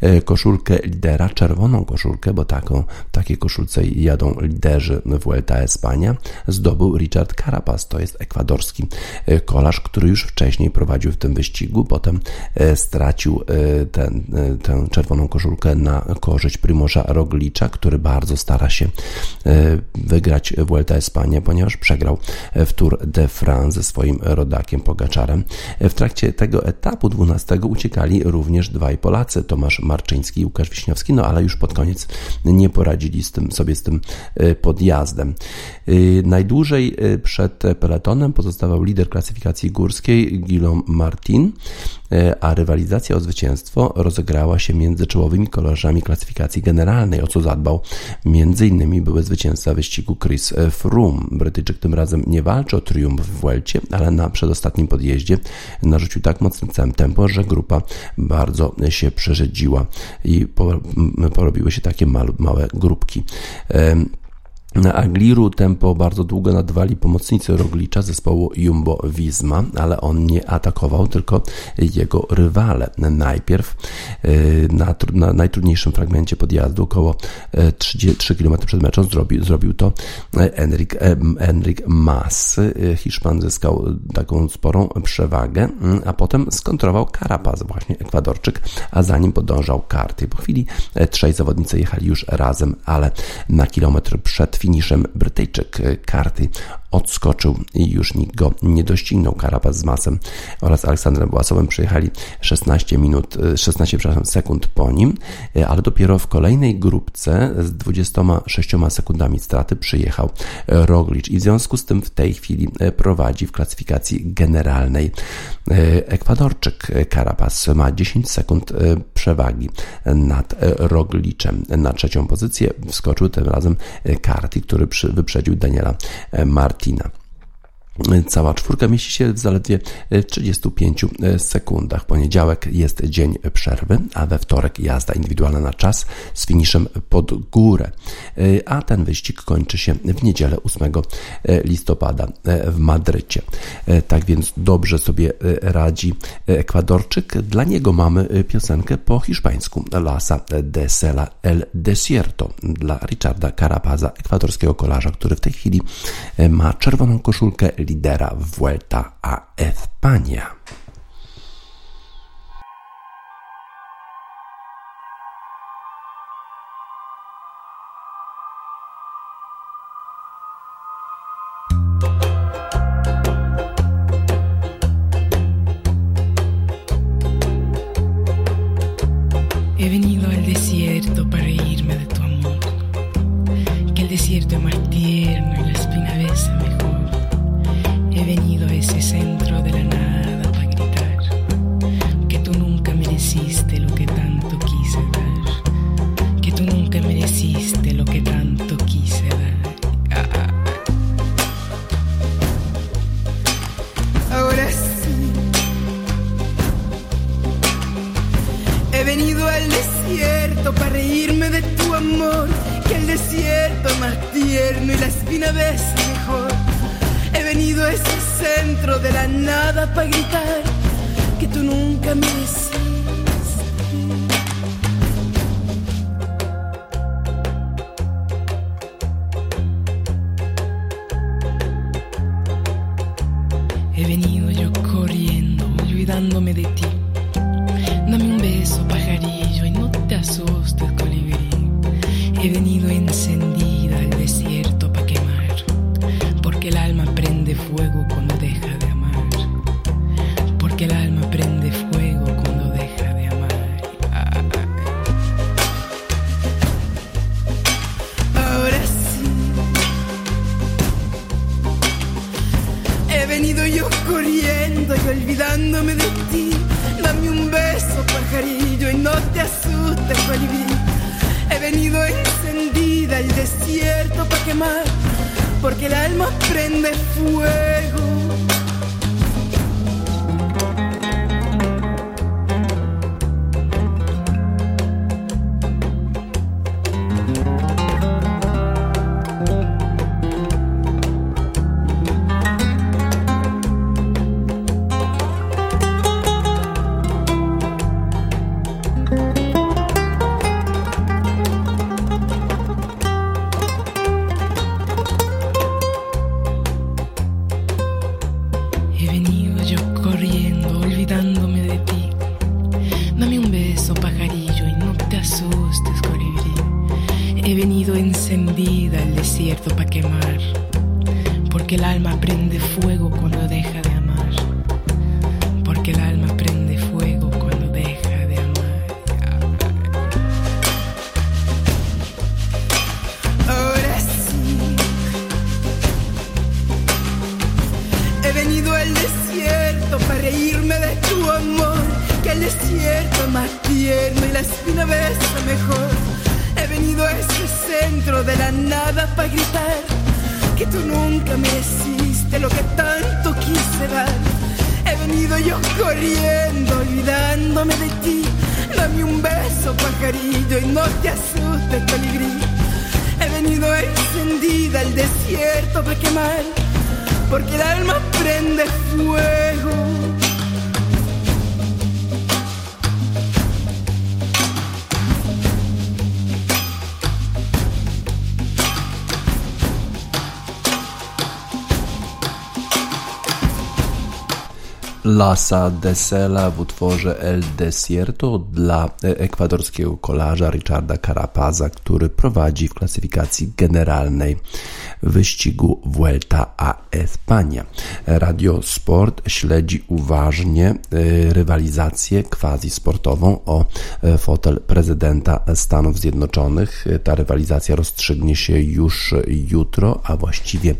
E, Koszulkę lidera, czerwoną koszulkę, bo taką, takiej koszulce jadą liderzy Vuelta Espania, zdobył Richard Carapaz. To jest ekwadorski e, kolarz, który już wcześniej prowadził w tym wyścigu, potem e, stracił ten, tę czerwoną koszulkę na korzyść Primorza Roglicza, który bardzo stara się wygrać Vuelta Espania, ponieważ przegrał w Tour de France ze swoim rodakiem Pogaczarem. W trakcie tego etapu 12 uciekali również dwaj Polacy, Tomasz Marczyński i Łukasz Wiśniowski, no ale już pod koniec nie poradzili z tym, sobie z tym podjazdem. Najdłużej przed peletonem pozostawał lider klasyfikacji górskiej Guillaume Martin, a rywalizacja o zwycięstwo rozegrała się między czołowymi kolarzami klasyfikacji generalnej, o co zadbał m.in. były zwycięzca wyścigu Chris Froome. Brytyjczyk tym razem nie walczy o triumf w Welcie, ale na przedostatnim podjeździe narzucił tak mocne tempo, że grupa bardzo się przerzedziła i porobiły się takie małe grupki. Na Agliru tempo bardzo długo nadwali pomocnicy Roglicza zespołu Jumbo Visma, ale on nie atakował, tylko jego rywale. Najpierw y, na, na najtrudniejszym fragmencie podjazdu, około 3, 3 km przed meczem, zrobił, zrobił to Enric, Enric Mas. Hiszpan zyskał taką sporą przewagę, a potem skontrował Carapaz, właśnie Ekwadorczyk, a za nim podążał Karty. Po chwili trzej zawodnicy jechali już razem, ale na kilometr przed finiszem Brytyjczyk e, karty odskoczył i już nikt go nie doścignął. Karapaz z Masem oraz Aleksandrem Własowym przyjechali 16 minut, 16 przepraszam, sekund po nim, e, ale dopiero w kolejnej grupce z 26 sekundami straty przyjechał Roglicz i w związku z tym w tej chwili e, prowadzi w klasyfikacji generalnej Ekwadorczyk. Karapaz ma 10 sekund przewagi nad Rogliczem. Na trzecią pozycję wskoczył tym razem Który wyprzedził Daniela Martina. Cała czwórka mieści się w zaledwie 35 e, sekundach. Poniedziałek jest dzień przerwy, a we wtorek jazda indywidualna na czas z finiszem pod górę. E, a ten wyścig kończy się w niedzielę 8 e, listopada w Madrycie. Tak więc dobrze sobie radzi Ekwadorczyk. Dla niego mamy piosenkę po hiszpańsku Lasa de Sela El Desierto dla Richarda Carapaza, ekwadorskiego kolarza, który w tej chwili ma czerwoną koszulkę lidera Vuelta a España. He venido al desierto para Lasa de Sela w utworze El Desierto dla ekwadorskiego kolarza Richarda Carapaza, który prowadzi w klasyfikacji generalnej wyścigu Vuelta a España. Radio Sport śledzi uważnie y, rywalizację quasi sportową o y, fotel prezydenta Stanów Zjednoczonych. Ta rywalizacja rozstrzygnie się już jutro, a właściwie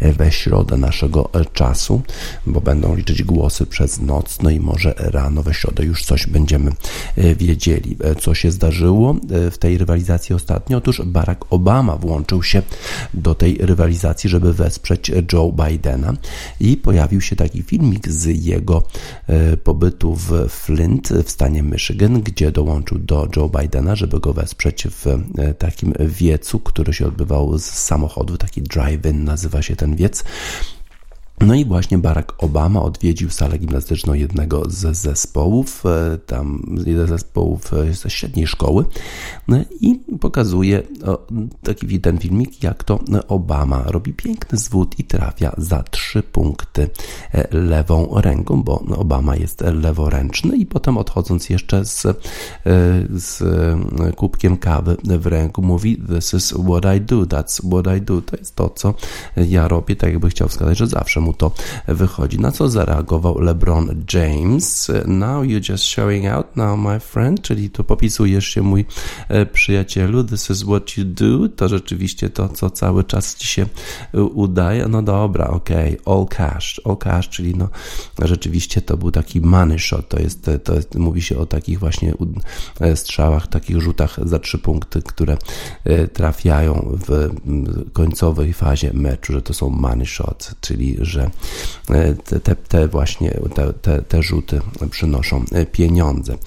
we środę naszego czasu, bo będą liczyć głosy przez noc, no i może rano we środę już coś będziemy y, wiedzieli. Co się zdarzyło w tej rywalizacji ostatnio? Otóż Barack Obama włączył się do tej rywalizacji, żeby wesprzeć Joe Bidena i pojawił się taki filmik z jego e, pobytu w Flint w stanie Michigan, gdzie dołączył do Joe Bidena, żeby go wesprzeć w e, takim wiecu, który się odbywał z samochodu, taki drive-in nazywa się ten wiec. No i właśnie Barack Obama odwiedził salę gimnastyczną jednego z zespołów, e, tam jeden z zespołów e, ze średniej szkoły. No i pokazuje taki ten filmik, jak to Obama robi piękny zwód i trafia za trzy punkty e, lewą ręką, bo Obama jest leworęczny i potem odchodząc jeszcze z, z kubkiem kawy w ręku mówi this is what I do, that's what I do, to jest to, co ja robię, tak jakby chciał wskazać, że zawsze mu to wychodzi. Na co zareagował LeBron James? Now you're just showing out now, my friend, czyli tu popisujesz się, mój e, przyjacielu, this is what you do, to rzeczywiście to, co cały czas ci się e, udaje. No dobra, okay. all cash, all cash, czyli no rzeczywiście to był taki money shot, to jest, to jest, mówi się o takich właśnie e, strzałach, takich rzutach za trzy punkty, które trafiają w końcowej fazie meczu, że to są money shot, czyli że te, te, te właśnie te, te, te rzuty przynoszą pieniądze.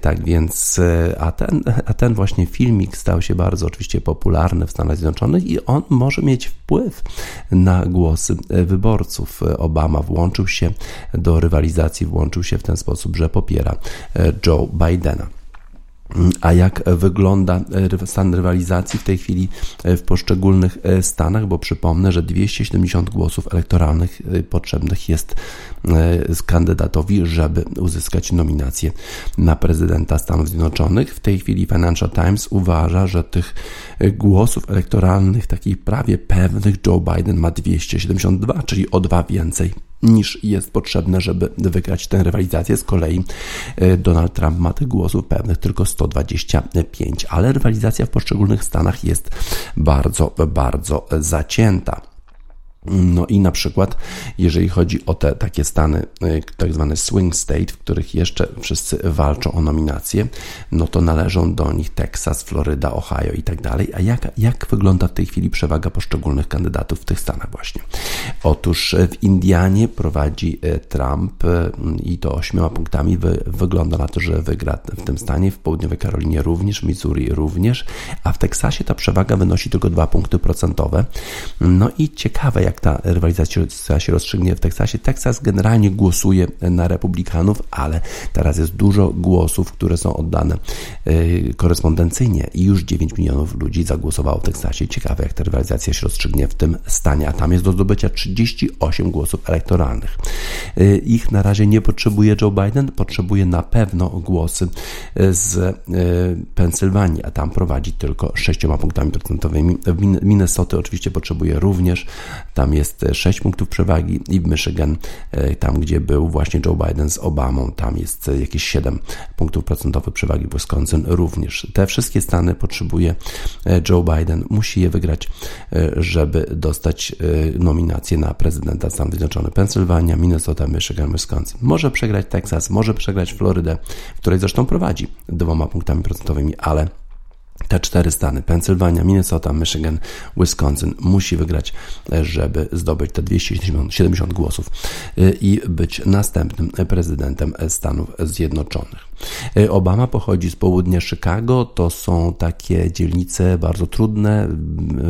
Tak więc, a ten, a ten właśnie filmik stał się bardzo oczywiście popularny w Stanach Zjednoczonych i on może mieć wpływ na głosy wyborców. Obama włączył się do rywalizacji, włączył się w ten sposób, że popiera Joe Bidena. A jak wygląda e, stan rywalizacji w tej chwili e, w poszczególnych e, stanach? Bo przypomnę, że 270 głosów elektoralnych potrzebnych jest kandydatowi, żeby uzyskać nominację na prezydenta Stanów Zjednoczonych. W tej chwili Financial Times uważa, że tych głosów elektoralnych, takich prawie pewnych, Joe Biden ma 272, czyli o dwa więcej niż jest potrzebne, żeby wygrać tę rywalizację. Z kolei e, Donald Trump ma tych głosów pewnych tylko 125, ale rywalizacja w poszczególnych stanach jest bardzo, bardzo zacięta. No i na przykład, jeżeli chodzi o te takie stany, y, tak zwane swing state, w których jeszcze wszyscy walczą o nominacje, no to należą do nich Teksas, Floryda, Ohio i tak dalej. A jak, jak wygląda w tej chwili przewaga poszczególnych kandydatów w tych stanach właśnie? Otóż w Indianie prowadzi y, Trump y, i to ośmioma punktami wy, wygląda na to, że wygra w tym stanie, w południowej Karolinie również, Missouri również, a w Teksasie ta przewaga wynosi tylko dwa punkty procentowe. No i ciekawe, jak ta rywalizacja się rozstrzygnie w Teksasie. Teksas generalnie głosuje na republikanów, ale teraz jest dużo głosów, które są oddane korespondencyjnie i już 9 milionów ludzi zagłosowało w Teksasie. Ciekawe, jak ta rywalizacja się rozstrzygnie w tym stanie, a tam jest do zdobycia 38 głosów elektoralnych. Ich na razie nie potrzebuje Joe Biden, potrzebuje na pewno głosy z Pensylwanii, a tam prowadzi tylko 6 punktami procentowymi. Minnesota oczywiście potrzebuje również, tam jest 6 punktów przewagi i w Michigan, tam gdzie był właśnie Joe Biden z Obamą, tam jest jakieś 7 punktów procentowych przewagi w Wisconsin również. Te wszystkie stany potrzebuje Joe Biden, musi je wygrać, żeby dostać nominację na prezydenta Stanów Zjednoczonych. Pensylwania, Minnesota, Michigan, Wisconsin. Może przegrać Teksas, może przegrać Florydę, w której zresztą prowadzi dwoma punktami procentowymi, ale te cztery stany, Pensylwania, Minnesota, Michigan, Wisconsin, musi wygrać, żeby zdobyć te 270 głosów y, i być następnym prezydentem Stanów Zjednoczonych. Y, Obama pochodzi z południa Chicago, to są takie dzielnice bardzo trudne,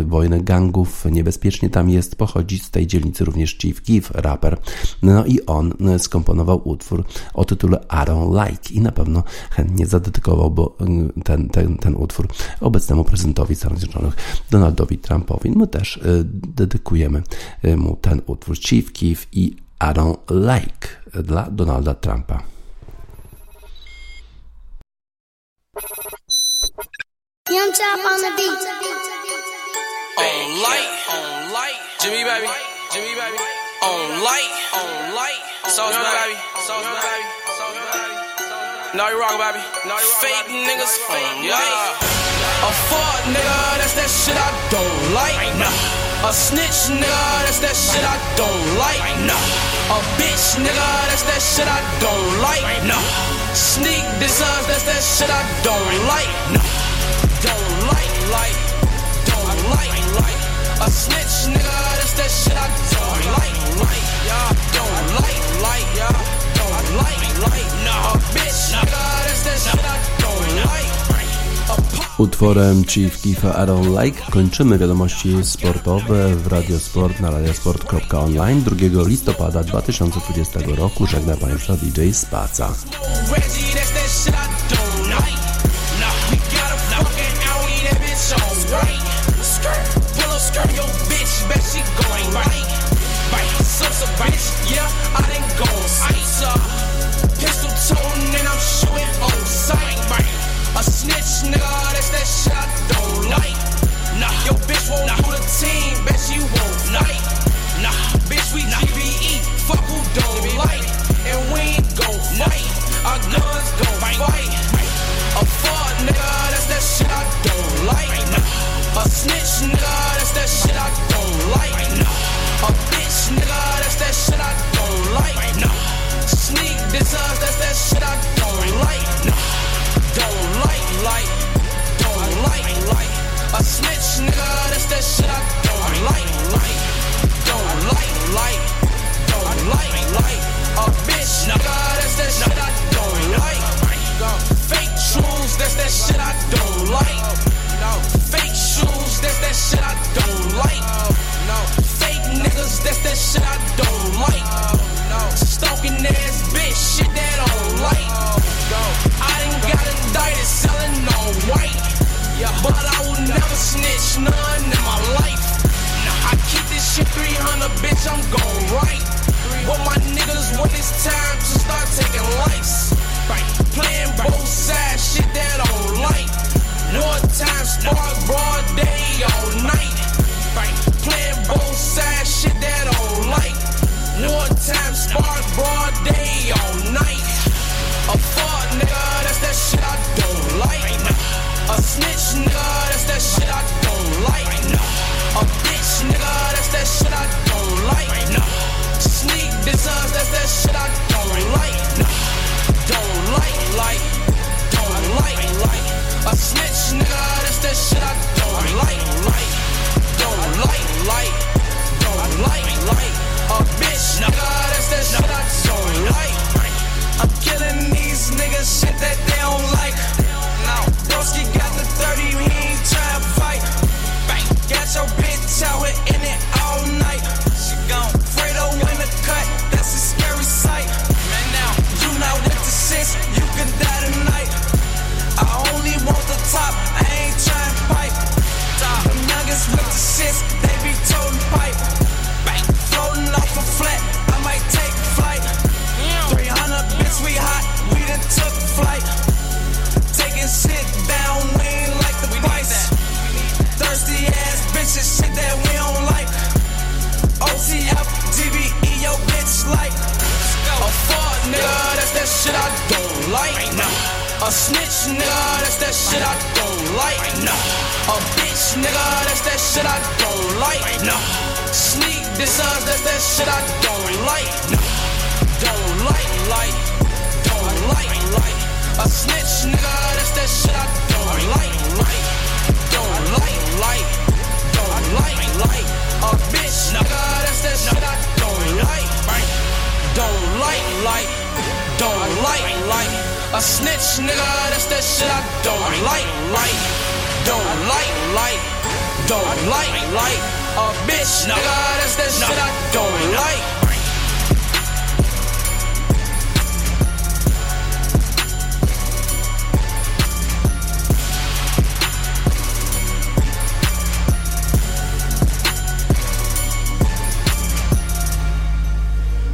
y, wojny gangów, niebezpiecznie tam jest, pochodzi z tej dzielnicy również Chief Keef, raper, no i on skomponował utwór o tytule I Don't Like i na pewno chętnie zadedykował bo ten, ten, ten utwór obecnemu prezydentowi Stanów Zjednoczonych Donaldowi Trumpowi. My też y, dedykujemy y, mu ten utwór Chief Keef i I Don't Like dla Donalda Trumpa. Young Chop on the beat. On light, on light, Jimmy baby, Jimmy baby. On light, on light, sauce baby, sauce baby, sauce baby. No you rock baby, no you rock Fake niggas, fake yeah. A fuck nigga, that's that shit I don't like. Nah. A snitch nigga, that's that shit I don't like. Nah. A bitch nigga, that's that shit I don't like. Nah. Sneak designs, that's that shit I don't like. Don't like, like, don't like, like. A snitch nigga, that's that shit I don't like, like. Yeah, don't like, like, yeah, don't like, like. Nah. A bitch nigga, that's that shit I don't like. Utworem Chief Kifa I Don't Like kończymy wiadomości sportowe w Radiosport na radiosport.online 2 listopada 2020 roku. Żegna Państwa DJ Spaca. Shit I don't like. Sneak dissers, that's that shit I don't like. Don't like, like, don't like, like. A snitch nigga, that's that shit I don't like, like. Don't like, like, don't like, like. A bitch nigga, that's that shit I don't like. Don't like, like, don't like, like. A snitch nigga, that's that shit I don't like, like. Don't like, like, don't like, like. A bitch nigga, that's that shit I don't like.